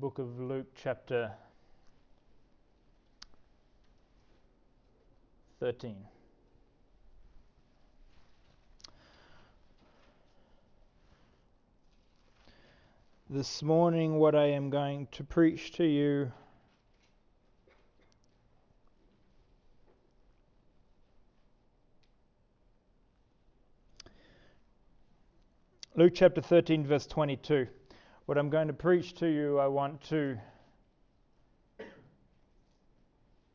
book of Luke, chapter 13. This morning, what I am going to preach to you Luke chapter 13, verse 22. What I'm going to preach to you, I want to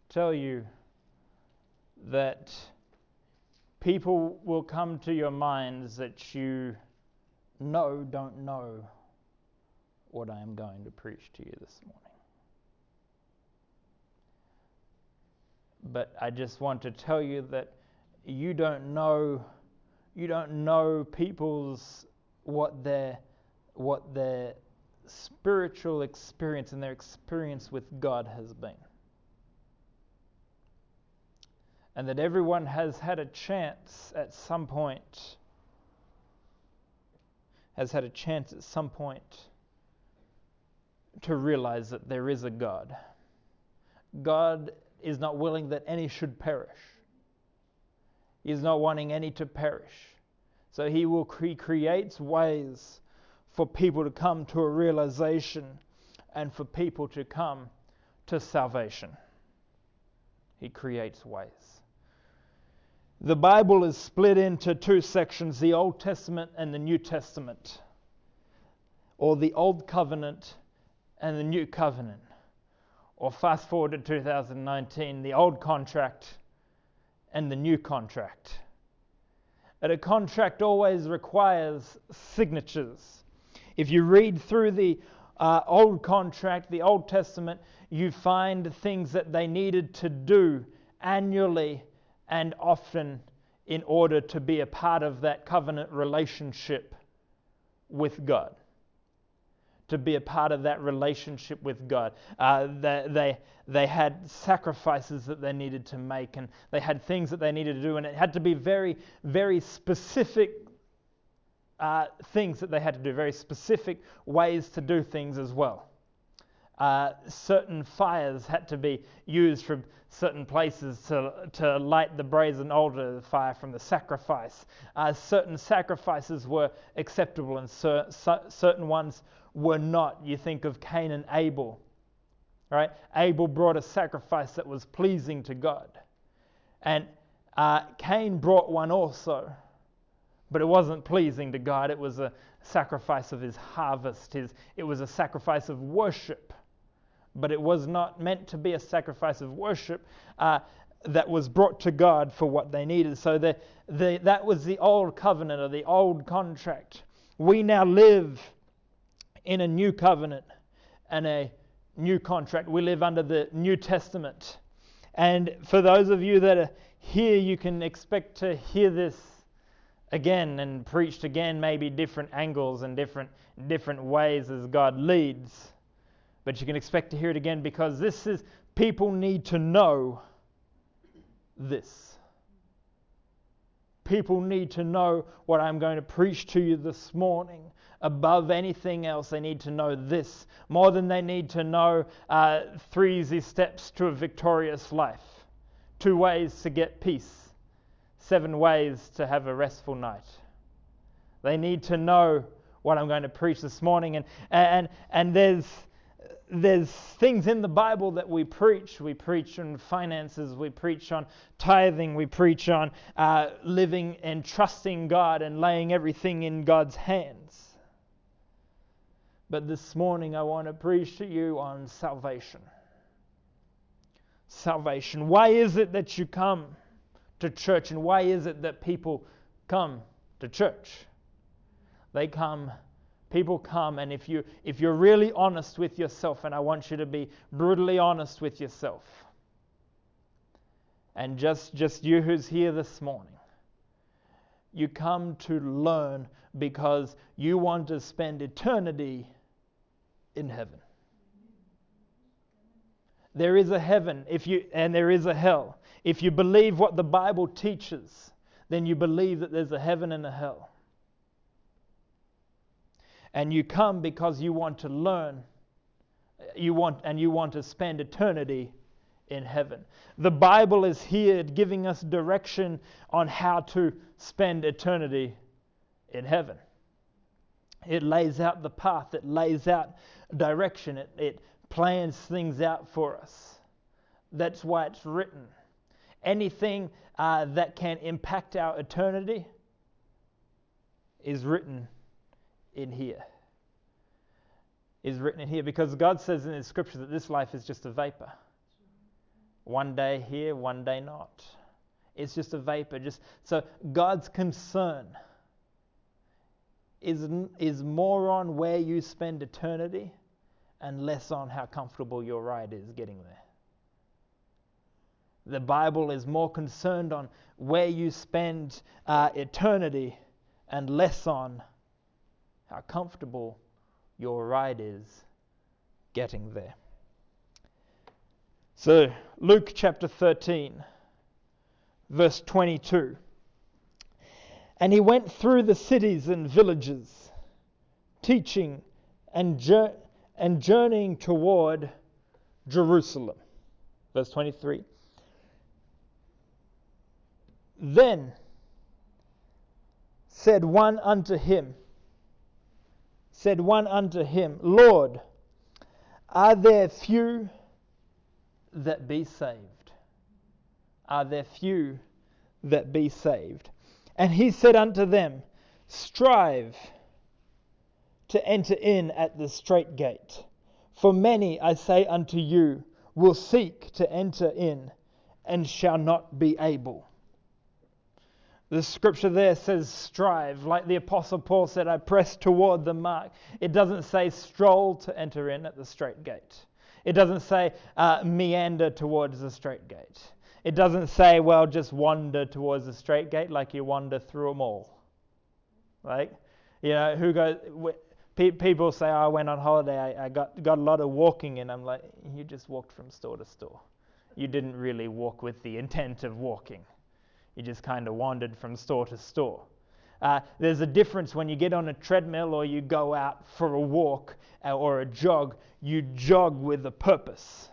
tell you that people will come to your minds that you know don't know what I am going to preach to you this morning. But I just want to tell you that you don't know you don't know people's what their what their spiritual experience and their experience with God has been. And that everyone has had a chance at some point, has had a chance at some point to realize that there is a God. God is not willing that any should perish. He is not wanting any to perish. So he will he creates ways for people to come to a realization and for people to come to salvation. He creates ways. The Bible is split into two sections the Old Testament and the New Testament, or the Old Covenant and the New Covenant, or fast forward to 2019, the Old Contract and the New Contract. And a contract always requires signatures. If you read through the uh, Old Contract, the Old Testament, you find things that they needed to do annually and often in order to be a part of that covenant relationship with God. To be a part of that relationship with God. Uh, they, they, they had sacrifices that they needed to make, and they had things that they needed to do, and it had to be very, very specific uh, things that they had to do, very specific ways to do things as well. Uh, certain fires had to be used from certain places to, to light the brazen altar fire from the sacrifice. Uh, certain sacrifices were acceptable and cer- certain ones were not. You think of Cain and Abel. Right? Abel brought a sacrifice that was pleasing to God. And uh, Cain brought one also but it wasn't pleasing to God. It was a sacrifice of his harvest. His, it was a sacrifice of worship. But it was not meant to be a sacrifice of worship uh, that was brought to God for what they needed. So the, the, that was the old covenant or the old contract. We now live in a new covenant and a new contract. We live under the New Testament. And for those of you that are here, you can expect to hear this again and preached again, maybe different angles and different, different ways as God leads. But you can expect to hear it again because this is, people need to know this. People need to know what I'm going to preach to you this morning. Above anything else, they need to know this. More than they need to know uh, three easy steps to a victorious life, two ways to get peace seven ways to have a restful night. They need to know what I'm going to preach this morning. And, and, and there's, there's things in the Bible that we preach. We preach on finances, we preach on tithing, we preach on uh, living and trusting God and laying everything in God's hands. But this morning I want to preach to you on salvation. Salvation. Why is it that you come? To church. And why is it that people come to church? They come, people come, and if, you, if you're really honest with yourself, and I want you to be brutally honest with yourself, and just, just you who's here this morning, you come to learn because you want to spend eternity in heaven. There is a heaven if you and there is a hell. If you believe what the Bible teaches, then you believe that there's a heaven and a hell. And you come because you want to learn You want and you want to spend eternity in heaven. The Bible is here giving us direction on how to spend eternity in heaven. It lays out the path, it lays out direction, it, it plans things out for us. That's why it's written. Anything uh, that can impact our eternity is written in here. Is written in here because God says in His scripture that this life is just a vapor. One day here, one day not. It's just a vapor. Just so God's concern is, is more on where you spend eternity and less on how comfortable your ride is getting there. The Bible is more concerned on where you spend uh, eternity and less on how comfortable your ride is getting there. So, Luke chapter 13, verse 22. And he went through the cities and villages, teaching and, and journeying toward Jerusalem. Verse 23. Then said one unto him, said one unto him, Lord, are there few that be saved? Are there few that be saved? And he said unto them, Strive to enter in at the strait gate. For many, I say unto you, will seek to enter in and shall not be able. The scripture there says strive, like the Apostle Paul said, I press toward the mark. It doesn't say stroll to enter in at the strait gate. It doesn't say uh, meander towards the strait gate. It doesn't say, well, just wander towards the strait gate like you wander through them all. Like, you know, who goes, people say, oh, I went on holiday, I, I got, got a lot of walking and I'm like, you just walked from store to store. You didn't really walk with the intent of walking. You just kind of wandered from store to store. Uh, there's a difference when you get on a treadmill or you go out for a walk uh, or a jog. You jog with a purpose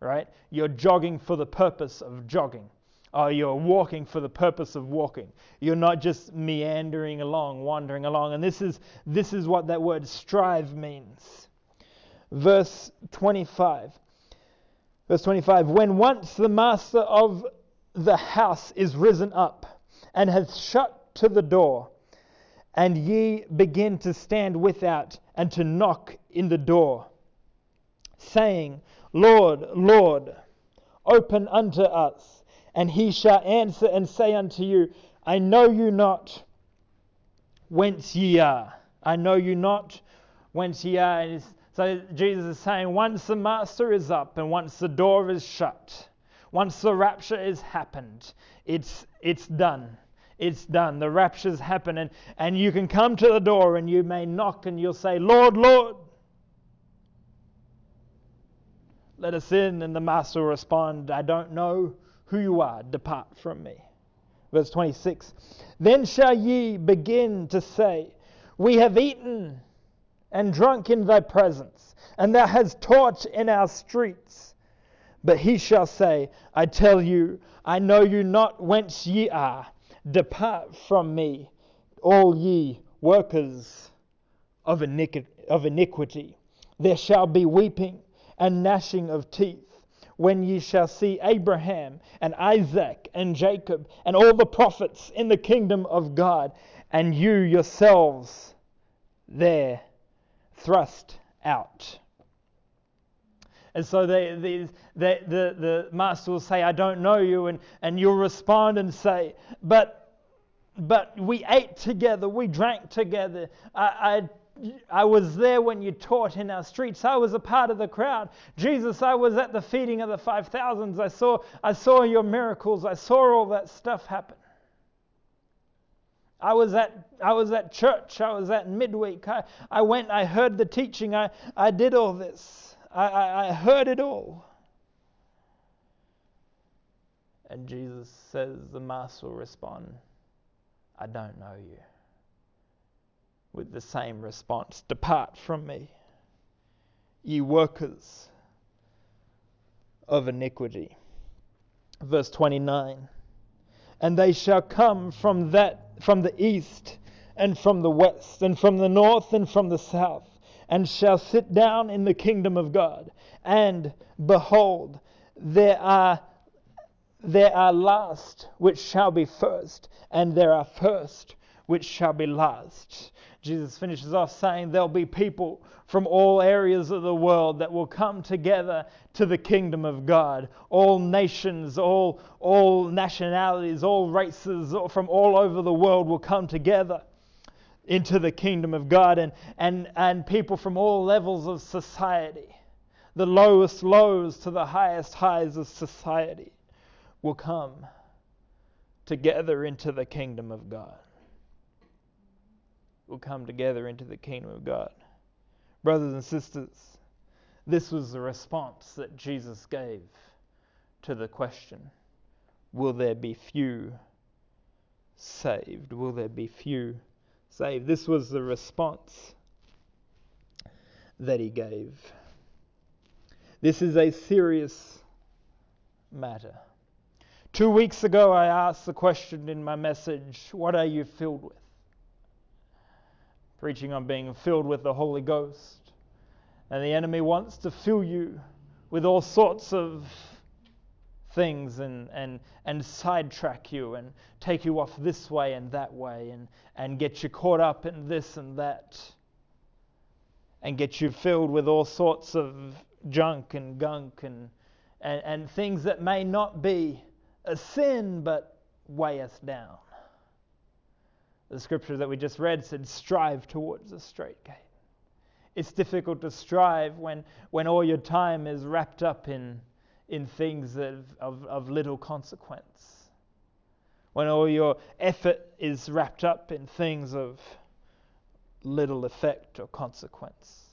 right? You're jogging for the purpose of jogging. Or you're walking for the purpose of walking. You're not just meandering along, wandering along. And this is, this is what that word strive means. Verse 25. Verse 25 When once the master of the house is risen up and hath shut to the door, and ye begin to stand without and to knock in the door, saying, Lord, Lord, open unto us. And he shall answer and say unto you, I know you not whence ye are. I know you not whence ye are. So Jesus is saying, once the master is up and once the door is shut, once the rapture is happened, it's, it's done. It's done. The rapture's happened. And, and you can come to the door and you may knock and you'll say, Lord, Lord. Let us in. And the master will respond, I don't know who you are. Depart from me. Verse 26 Then shall ye begin to say, We have eaten and drunk in thy presence, and thou hast taught in our streets. But he shall say, I tell you, I know you not whence ye are. Depart from me, all ye workers of iniquity. There shall be weeping and gnashing of teeth when ye shall see Abraham and Isaac and Jacob and all the prophets in the kingdom of God, and you yourselves there thrust out. And so they, they, they, the, the master will say, I don't know you. And, and you'll respond and say, But, but we ate together, we drank together. I, I I was there when you taught in our streets. I was a part of the crowd. Jesus, I was at the feeding of the 5,000s. I saw, I saw your miracles. I saw all that stuff happen. I was at, I was at church. I was at midweek. I, I went, I heard the teaching. I, I did all this. I, I, I heard it all. And Jesus says, the master will respond, I don't know you with the same response Depart from me, ye workers of iniquity. Verse 29 And they shall come from that from the east and from the west and from the north and from the south and shall sit down in the kingdom of God. And behold, there are there are last which shall be first, and there are first which shall be last. Jesus finishes off saying there'll be people from all areas of the world that will come together to the kingdom of God. All nations, all, all nationalities, all races from all over the world will come together into the kingdom of God and, and, and people from all levels of society, the lowest lows to the highest highs of society, will come together into the kingdom of God. Will come together into the kingdom of God. Brothers and sisters, this was the response that Jesus gave to the question Will there be few saved? Will there be few saved. This was the response that he gave. This is a serious matter. Two weeks ago, I asked the question in my message What are you filled with? Preaching on being filled with the Holy Ghost. And the enemy wants to fill you with all sorts of things and, and, and sidetrack you and take you off this way and that way and, and get you caught up in this and that and get you filled with all sorts of junk and gunk and, and, and things that may not be a sin but weigh us down. The scripture that we just read said, strive towards the strait gate. It's difficult to strive when, when all your time is wrapped up in in things of, of, of little consequence. When all your effort is wrapped up in things of little effect or consequence.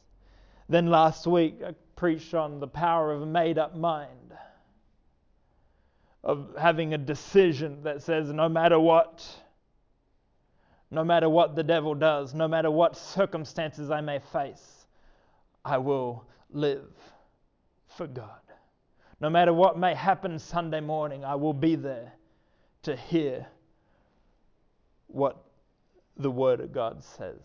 Then last week I preached on the power of a made up mind, of having a decision that says no matter what, no matter what the devil does, no matter what circumstances I may face, I will live for God. No matter what may happen Sunday morning, I will be there to hear what the Word of God says.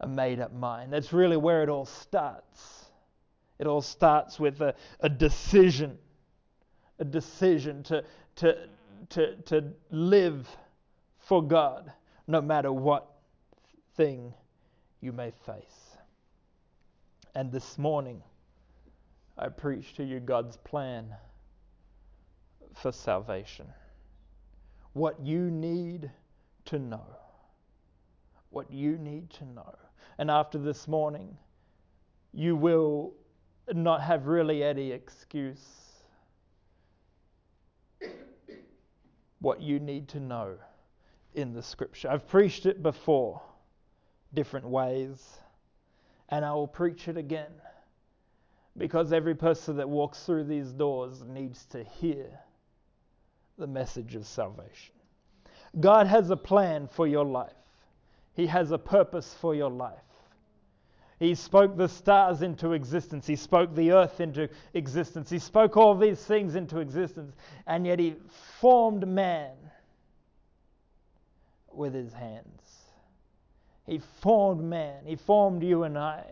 A made up mind. That's really where it all starts. It all starts with a, a decision, a decision to, to, to, to live for God no matter what thing you may face. And this morning, I preach to you God's plan for salvation. What you need to know. What you need to know. And after this morning, you will not have really any excuse. What you need to know in the scripture. I've preached it before, different ways, and I will preach it again because every person that walks through these doors needs to hear the message of salvation. God has a plan for your life, He has a purpose for your life. He spoke the stars into existence. He spoke the earth into existence. He spoke all these things into existence. And yet He formed man with His hands. He formed man. He formed you and I.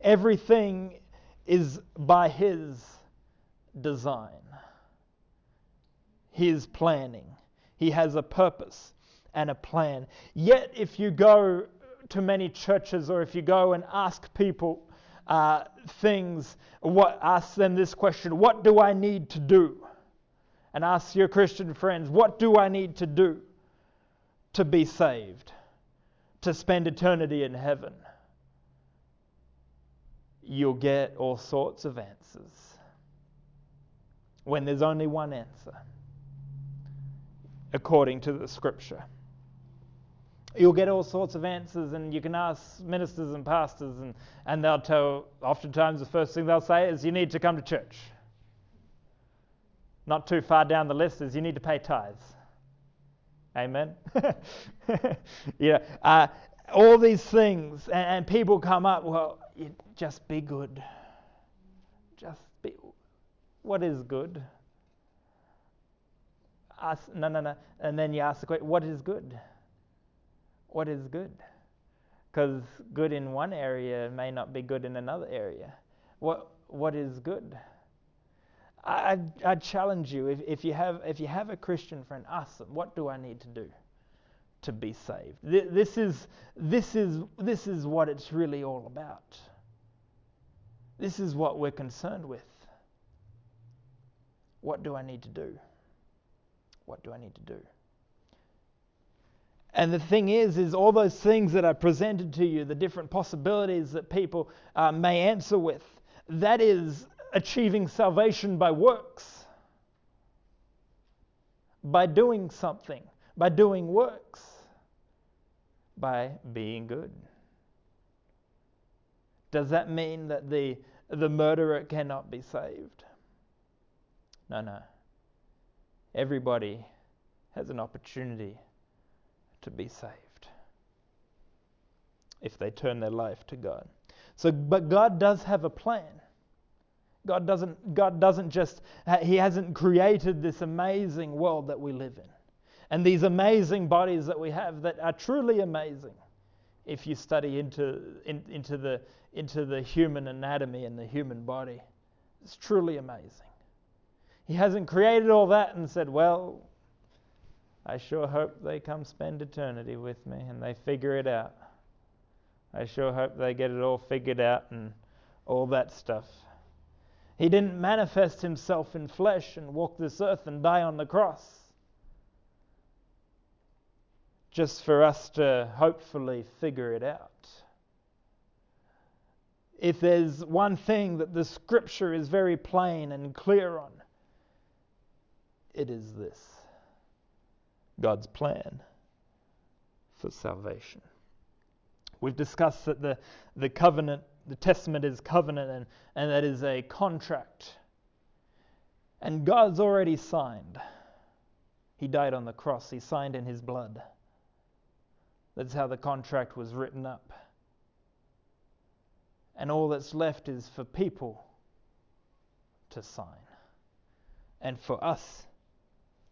Everything is by His design, His planning. He has a purpose and a plan. Yet, if you go to many churches or if you go and ask people uh, things, what, ask them this question What do I need to do? And ask your Christian friends, What do I need to do to be saved? To spend eternity in heaven? you'll get all sorts of answers when there's only one answer, according to the scripture. You'll get all sorts of answers, and you can ask ministers and pastors, and, and they'll tell, oftentimes, the first thing they'll say is, You need to come to church. Not too far down the list is, You need to pay tithes. Amen? yeah. Uh, all these things, and, and people come up, well, you just be good. Just be. What is good? Ask, no, no, no. And then you ask the question, what is good? What is good? Because good in one area may not be good in another area. What, what is good? I, I challenge you if, if, you have, if you have a Christian friend, ask them, what do I need to do to be saved? This is, this is, this is what it's really all about. This is what we're concerned with. What do I need to do? What do I need to do? And the thing is, is all those things that are presented to you, the different possibilities that people uh, may answer with, that is achieving salvation by works, by doing something, by doing works, by being good. Does that mean that the, the murderer cannot be saved? No, no. Everybody has an opportunity to be saved if they turn their life to God. So, but God does have a plan. God doesn't, God doesn't just, He hasn't created this amazing world that we live in. And these amazing bodies that we have that are truly amazing if you study into, in, into, the, into the human anatomy and the human body. It's truly amazing. He hasn't created all that and said, well, I sure hope they come spend eternity with me and they figure it out. I sure hope they get it all figured out and all that stuff. He didn't manifest himself in flesh and walk this earth and die on the cross just for us to hopefully figure it out. If there's one thing that the scripture is very plain and clear on, it is this God's plan for salvation. We've discussed that the, the covenant, the testament is covenant, and, and that is a contract. And God's already signed. He died on the cross, He signed in His blood. That's how the contract was written up. And all that's left is for people to sign and for us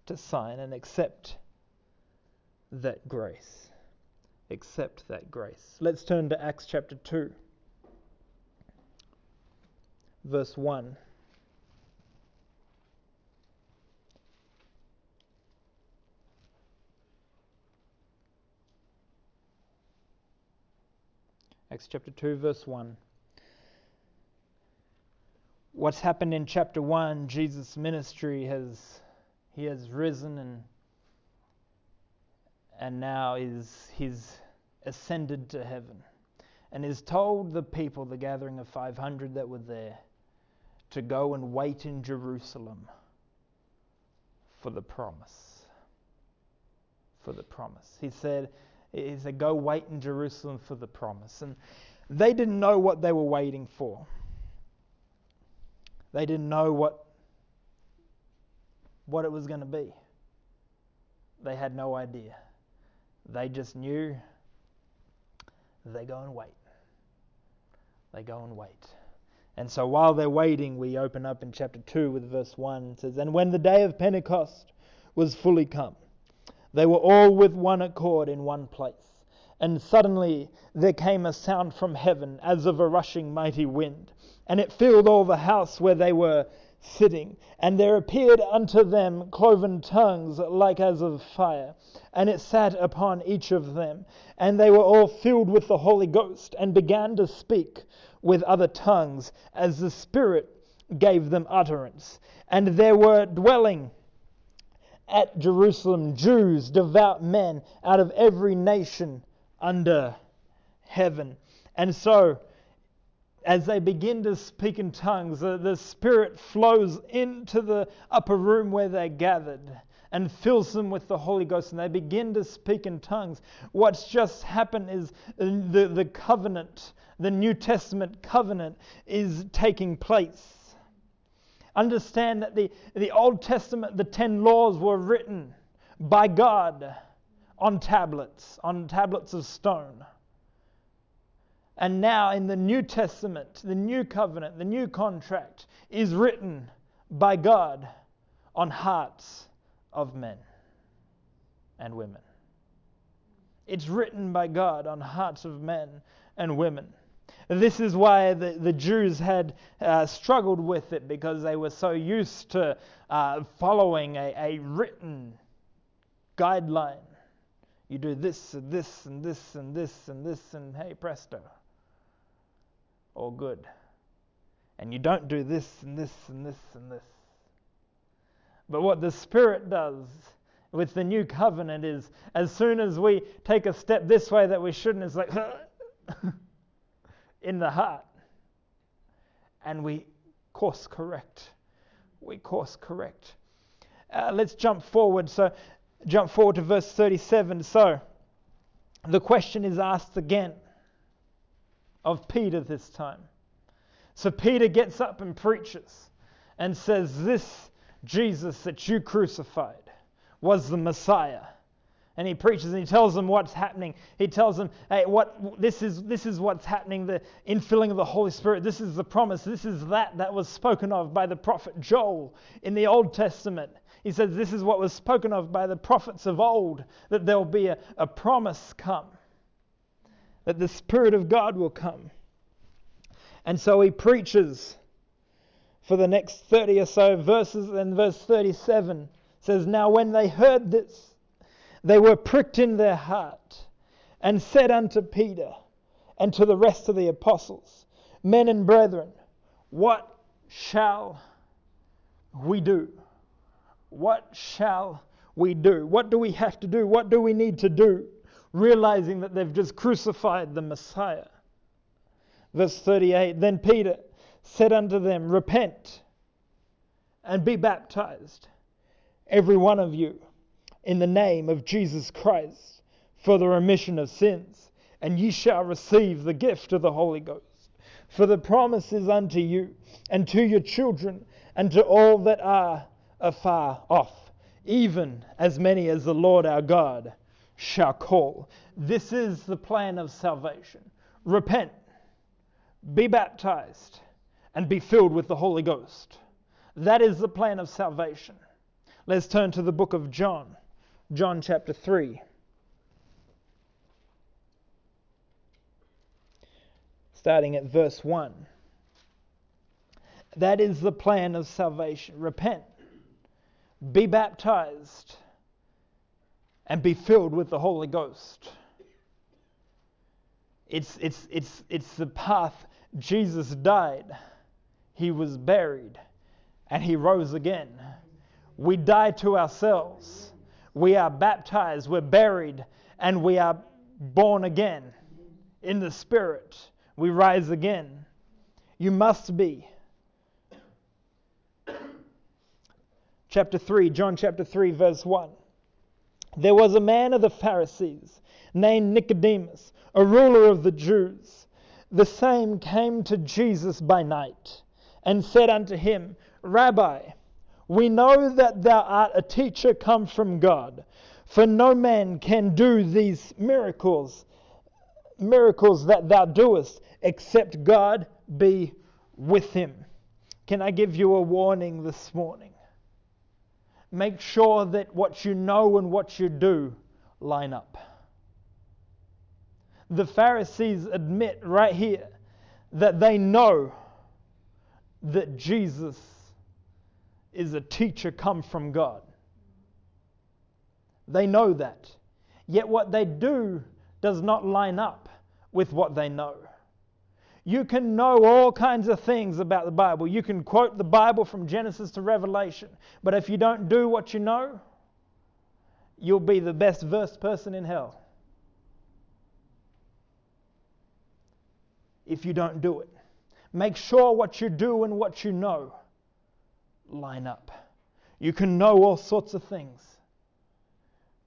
to sign and accept that grace accept that grace. Let's turn to Acts chapter 2, verse 1. Acts chapter 2, verse 1. What's happened in chapter 1, Jesus' ministry has he has risen and and now is he's ascended to heaven and is told the people, the gathering of 500 that were there, to go and wait in Jerusalem for the promise. For the promise. He said, he said, Go wait in Jerusalem for the promise. And they didn't know what they were waiting for. They didn't know what, what it was going to be. They had no idea. They just knew they go and wait. They go and wait. And so while they're waiting, we open up in chapter 2 with verse 1. It says, And when the day of Pentecost was fully come, they were all with one accord in one place. And suddenly there came a sound from heaven as of a rushing mighty wind, and it filled all the house where they were sitting. And there appeared unto them cloven tongues like as of fire, and it sat upon each of them. And they were all filled with the Holy Ghost, and began to speak with other tongues as the Spirit gave them utterance. And there were dwelling at Jerusalem Jews, devout men out of every nation under heaven. And so, as they begin to speak in tongues, the, the Spirit flows into the upper room where they're gathered and fills them with the Holy Ghost, and they begin to speak in tongues. What's just happened is uh, the, the covenant, the New Testament covenant, is taking place. Understand that the, the Old Testament, the ten laws were written by God on tablets, on tablets of stone. And now in the New Testament, the new covenant, the new contract is written by God on hearts of men and women. It's written by God on hearts of men and women. This is why the, the Jews had uh, struggled with it because they were so used to uh, following a, a written guideline. You do this and this and this and this and this, and hey, presto. All good. And you don't do this and this and this and this. But what the Spirit does with the new covenant is as soon as we take a step this way that we shouldn't, it's like in the heart. And we course correct. We course correct. Uh, let's jump forward. So, jump forward to verse 37. So, the question is asked again of Peter this time. So, Peter gets up and preaches and says, This Jesus that you crucified was the Messiah and he preaches and he tells them what's happening. He tells them, hey, what this is this is what's happening, the infilling of the Holy Spirit. This is the promise. This is that that was spoken of by the prophet Joel in the Old Testament. He says this is what was spoken of by the prophets of old, that there'll be a, a promise come, that the Spirit of God will come. And so he preaches for the next 30 or so verses, and verse 37 says, Now when they heard this, they were pricked in their heart and said unto Peter and to the rest of the apostles, Men and brethren, what shall we do? What shall we do? What do we have to do? What do we need to do? Realizing that they've just crucified the Messiah. Verse 38 Then Peter said unto them, Repent and be baptized, every one of you in the name of Jesus Christ for the remission of sins, and ye shall receive the gift of the Holy Ghost. For the promise is unto you, and to your children, and to all that are afar off, even as many as the Lord our God shall call. This is the plan of salvation. Repent, be baptized, and be filled with the Holy Ghost. That is the plan of salvation. Let's turn to the book of John. John chapter 3. Starting at verse 1. That is the plan of salvation. Repent, be baptized, and be filled with the Holy Ghost. It's, it's, it's, it's the path Jesus died, he was buried, and he rose again. We die to ourselves we are baptized, we're buried, and we are born again in the Spirit. We rise again. You must be. Chapter 3, John chapter 3, verse 1. There was a man of the Pharisees named Nicodemus, a ruler of the Jews. The same came to Jesus by night and said unto him, Rabbi, we know that thou art a teacher come from God. For no man can do these miracles, miracles that thou doest, except God be with him. Can I give you a warning this morning? Make sure that what you know and what you do line up. The Pharisees admit right here that they know that Jesus is a teacher come from God. They know that. Yet what they do does not line up with what they know. You can know all kinds of things about the Bible. You can quote the Bible from Genesis to Revelation. But if you don't do what you know, you'll be the best versed person in hell. If you don't do it, make sure what you do and what you know line up. You can know all sorts of things,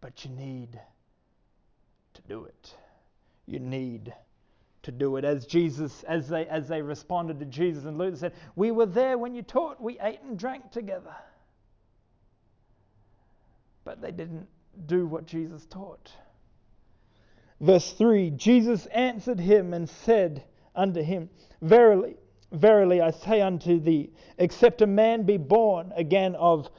but you need to do it. You need to do it. As Jesus, as they as they responded to Jesus and Luke said, We were there when you taught, we ate and drank together. But they didn't do what Jesus taught. Verse 3 Jesus answered him and said unto him, Verily, verily I say unto thee, except a man be born again of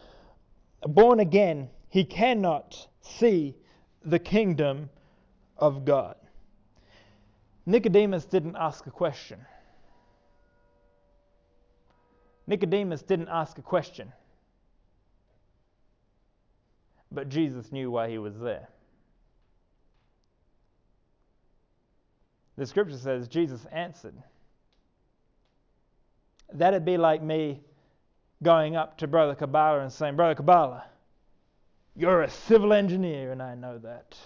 born again, he cannot see the kingdom of God. Nicodemus didn't ask a question. Nicodemus didn't ask a question. But Jesus knew why he was there. The scripture says Jesus answered. That'd be like me going up to Brother Kabbalah and saying, Brother Kabbalah, you're a civil engineer, and I know that.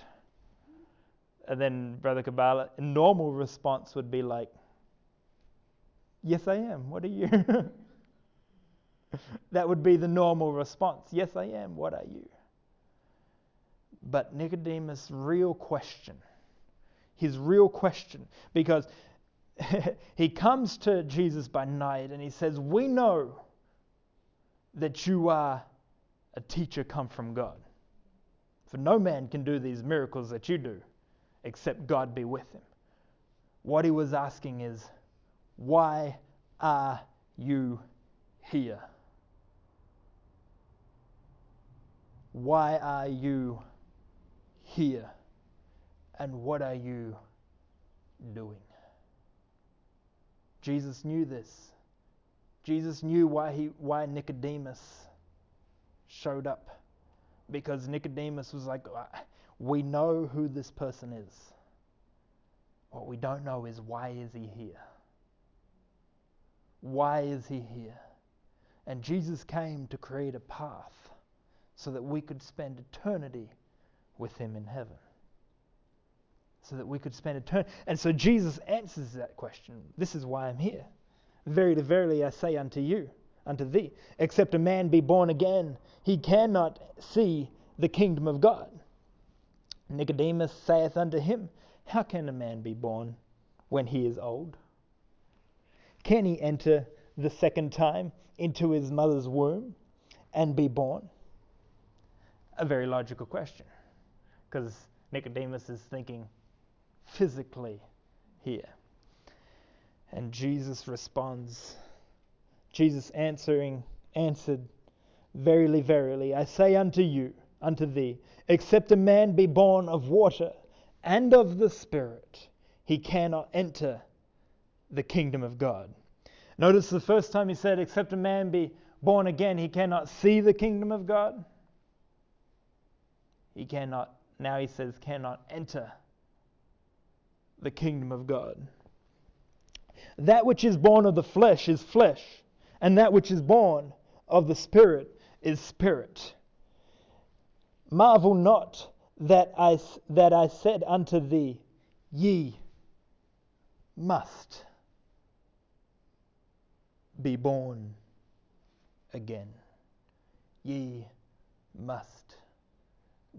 And then Brother Kabbalah, a normal response would be like, Yes, I am. What are you? that would be the normal response. Yes, I am. What are you? But Nicodemus' real question, his real question, because he comes to Jesus by night and he says, We know that you are a teacher come from God. For no man can do these miracles that you do except God be with him. What he was asking is, Why are you here? Why are you here? And what are you doing? Jesus knew this. Jesus knew why he why Nicodemus showed up. Because Nicodemus was like, uh, we know who this person is. What we don't know is why is he here? Why is he here? And Jesus came to create a path so that we could spend eternity with him in heaven. So that we could spend eternity. And so Jesus answers that question. This is why I'm here. Verily, verily, I say unto you, unto thee, except a man be born again, he cannot see the kingdom of God. Nicodemus saith unto him, How can a man be born when he is old? Can he enter the second time into his mother's womb and be born? A very logical question, because Nicodemus is thinking physically here. And Jesus responds, Jesus answering, answered, Verily, verily, I say unto you, unto thee, except a man be born of water and of the Spirit, he cannot enter the kingdom of God. Notice the first time he said, except a man be born again, he cannot see the kingdom of God. He cannot, now he says, cannot enter the kingdom of God. That which is born of the flesh is flesh, and that which is born of the Spirit is spirit. Marvel not that I, that I said unto thee, Ye must be born again. Ye must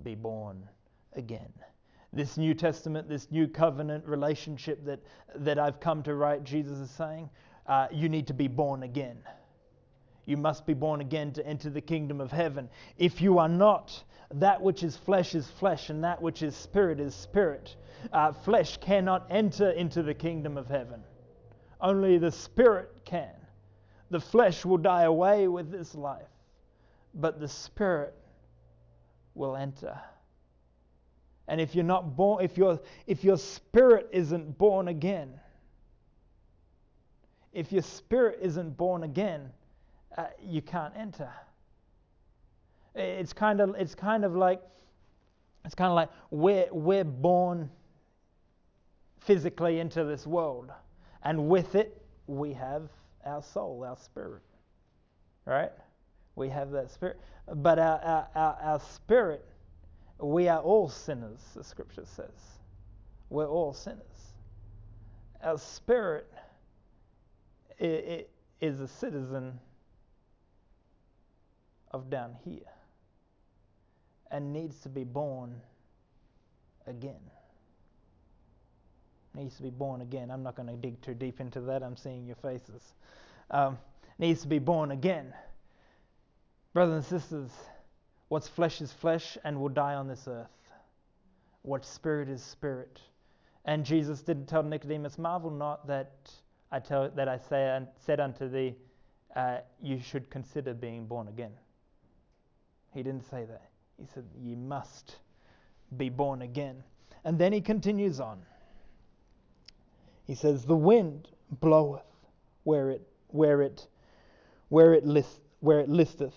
be born again. This New Testament, this new covenant relationship that, that I've come to write, Jesus is saying, uh, you need to be born again. You must be born again to enter the kingdom of heaven. If you are not, that which is flesh is flesh, and that which is spirit is spirit. Uh, flesh cannot enter into the kingdom of heaven, only the spirit can. The flesh will die away with this life, but the spirit will enter. And if you're not born, if your if your spirit isn't born again, if your spirit isn't born again, uh, you can't enter. It's kind of it's kind of like it's kind of like we're we're born physically into this world, and with it we have our soul, our spirit, right? We have that spirit, but our our, our, our spirit we are all sinners, the scripture says. We're all sinners. Our spirit is a citizen of down here and needs to be born again. Needs to be born again. I'm not going to dig too deep into that. I'm seeing your faces. Um, needs to be born again. Brothers and sisters, What's flesh is flesh and will die on this earth. What spirit is spirit? And Jesus didn't tell Nicodemus, marvel not that I tell that I say and said unto thee, uh, you should consider being born again. He didn't say that. He said, You must be born again. And then he continues on. He says, The wind bloweth where it where it where it list, where it listeth,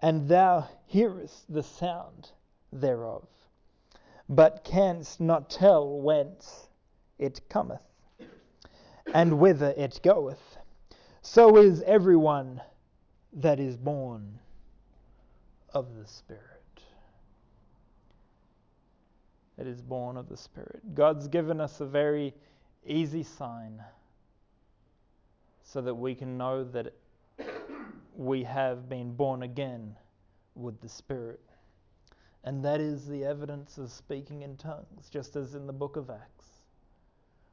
and thou hearest the sound thereof, but canst not tell whence it cometh, and whither it goeth. So is everyone that is born of the Spirit. That is born of the Spirit. God's given us a very easy sign so that we can know that we have been born again with the Spirit. And that is the evidence of speaking in tongues, just as in the book of Acts.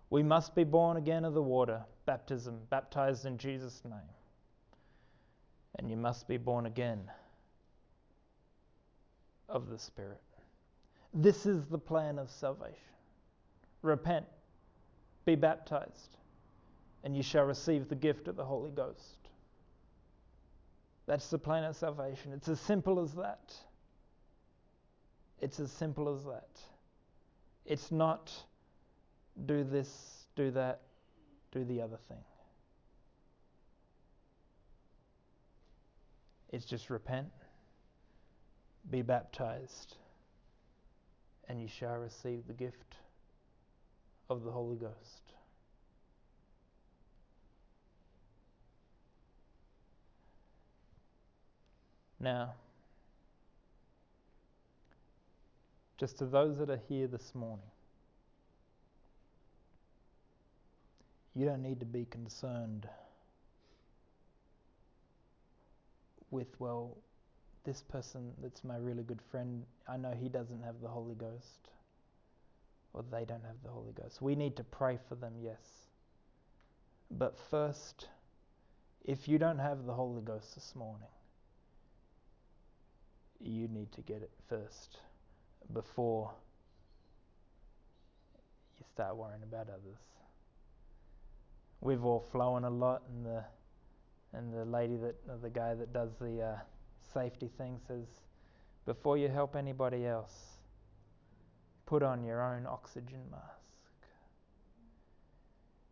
We must be born again of the water, baptism, baptized in Jesus' name. And you must be born again of the Spirit. This is the plan of salvation. Repent, be baptized, and you shall receive the gift of the Holy Ghost. That's the plan of salvation. It's as simple as that. It's as simple as that. It's not do this, do that, do the other thing. It's just repent, be baptized, and you shall receive the gift of the Holy Ghost. Now, just to those that are here this morning, you don't need to be concerned with, well, this person that's my really good friend, I know he doesn't have the Holy Ghost, or they don't have the Holy Ghost. We need to pray for them, yes. But first, if you don't have the Holy Ghost this morning, you need to get it first before you start worrying about others. We've all flown a lot, and the and the lady that the guy that does the uh, safety thing says, before you help anybody else, put on your own oxygen mask.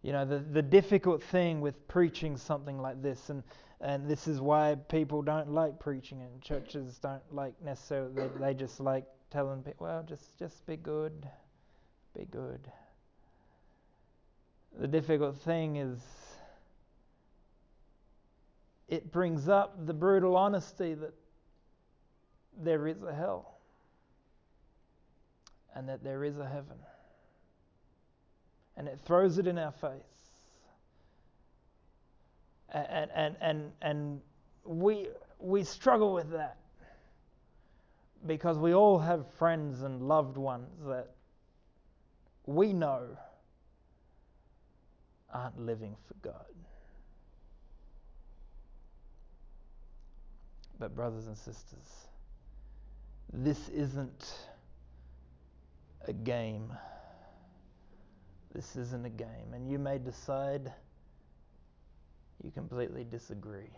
You know, the, the difficult thing with preaching something like this, and, and this is why people don't like preaching and churches don't like necessarily, they, they just like telling people, well, just, just be good, be good. The difficult thing is it brings up the brutal honesty that there is a hell and that there is a heaven. And it throws it in our face. And, and, and, and we, we struggle with that because we all have friends and loved ones that we know aren't living for God. But, brothers and sisters, this isn't a game. This isn't a game. And you may decide you completely disagree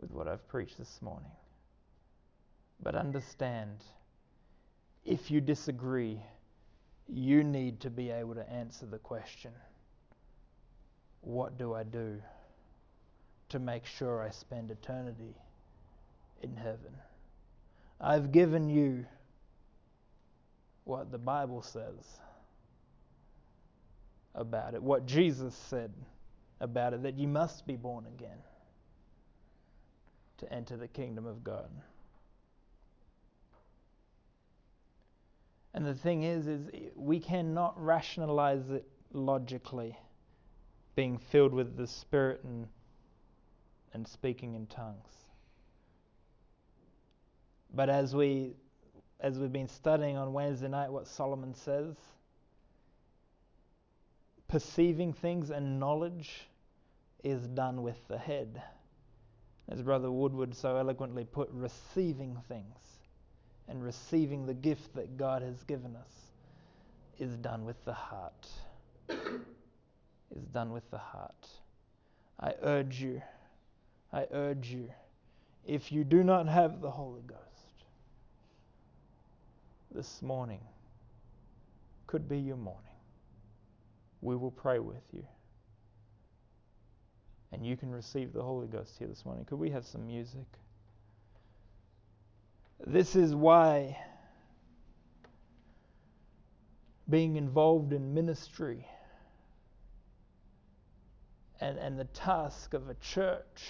with what I've preached this morning. But understand, if you disagree, you need to be able to answer the question what do I do to make sure I spend eternity in heaven? I've given you what the Bible says about it, what Jesus said about it, that you must be born again to enter the kingdom of God. And the thing is, is we cannot rationalize it logically, being filled with the Spirit and, and speaking in tongues. But as we as we've been studying on Wednesday night what Solomon says, perceiving things and knowledge is done with the head. As Brother Woodward so eloquently put, receiving things and receiving the gift that God has given us is done with the heart. is done with the heart. I urge you, I urge you, if you do not have the Holy Ghost, this morning could be your morning. We will pray with you. And you can receive the Holy Ghost here this morning. Could we have some music? This is why being involved in ministry and, and the task of a church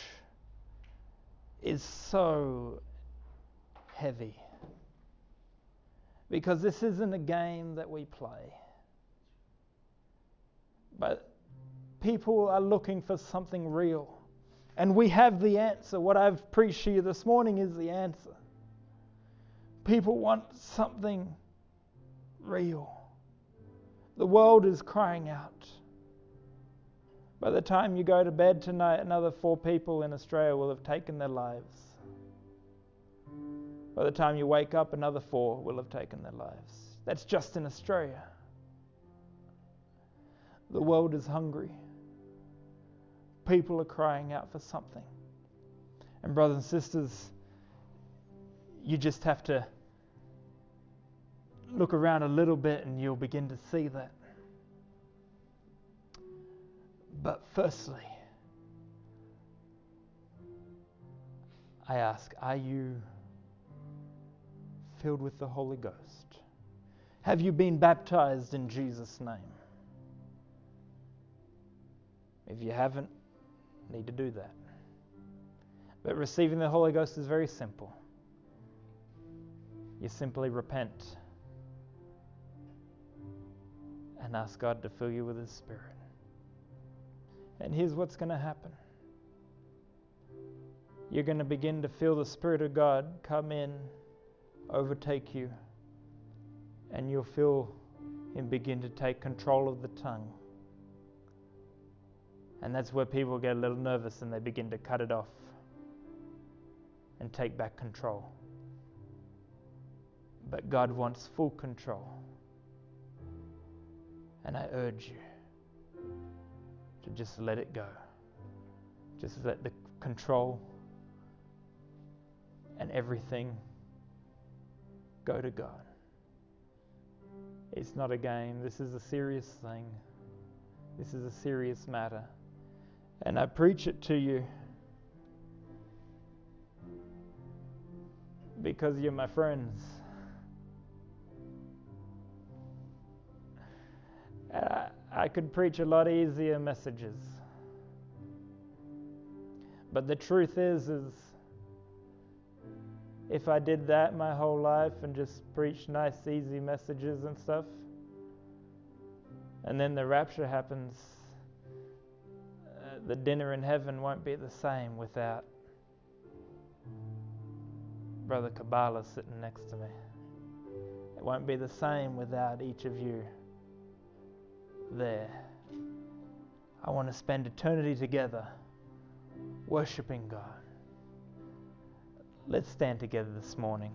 is so heavy. Because this isn't a game that we play. But people are looking for something real. And we have the answer. What I've preached to you this morning is the answer. People want something real. The world is crying out. By the time you go to bed tonight, another four people in Australia will have taken their lives. By the time you wake up, another four will have taken their lives. That's just in Australia. The world is hungry. People are crying out for something. And, brothers and sisters, you just have to look around a little bit and you'll begin to see that. But firstly, I ask, are you filled with the Holy Ghost? Have you been baptized in Jesus' name? If you haven't, need to do that. But receiving the Holy Ghost is very simple. You simply repent and ask God to fill you with His Spirit. And here's what's going to happen you're going to begin to feel the Spirit of God come in, overtake you, and you'll feel Him begin to take control of the tongue. And that's where people get a little nervous and they begin to cut it off and take back control. But God wants full control. And I urge you to just let it go. Just let the control and everything go to God. It's not a game. This is a serious thing. This is a serious matter. And I preach it to you because you're my friends. I, I could preach a lot easier messages. But the truth is is if I did that my whole life and just preached nice easy messages and stuff and then the rapture happens the dinner in heaven won't be the same without brother Kabbalah sitting next to me. It won't be the same without each of you there. I want to spend eternity together worshiping God. Let's stand together this morning.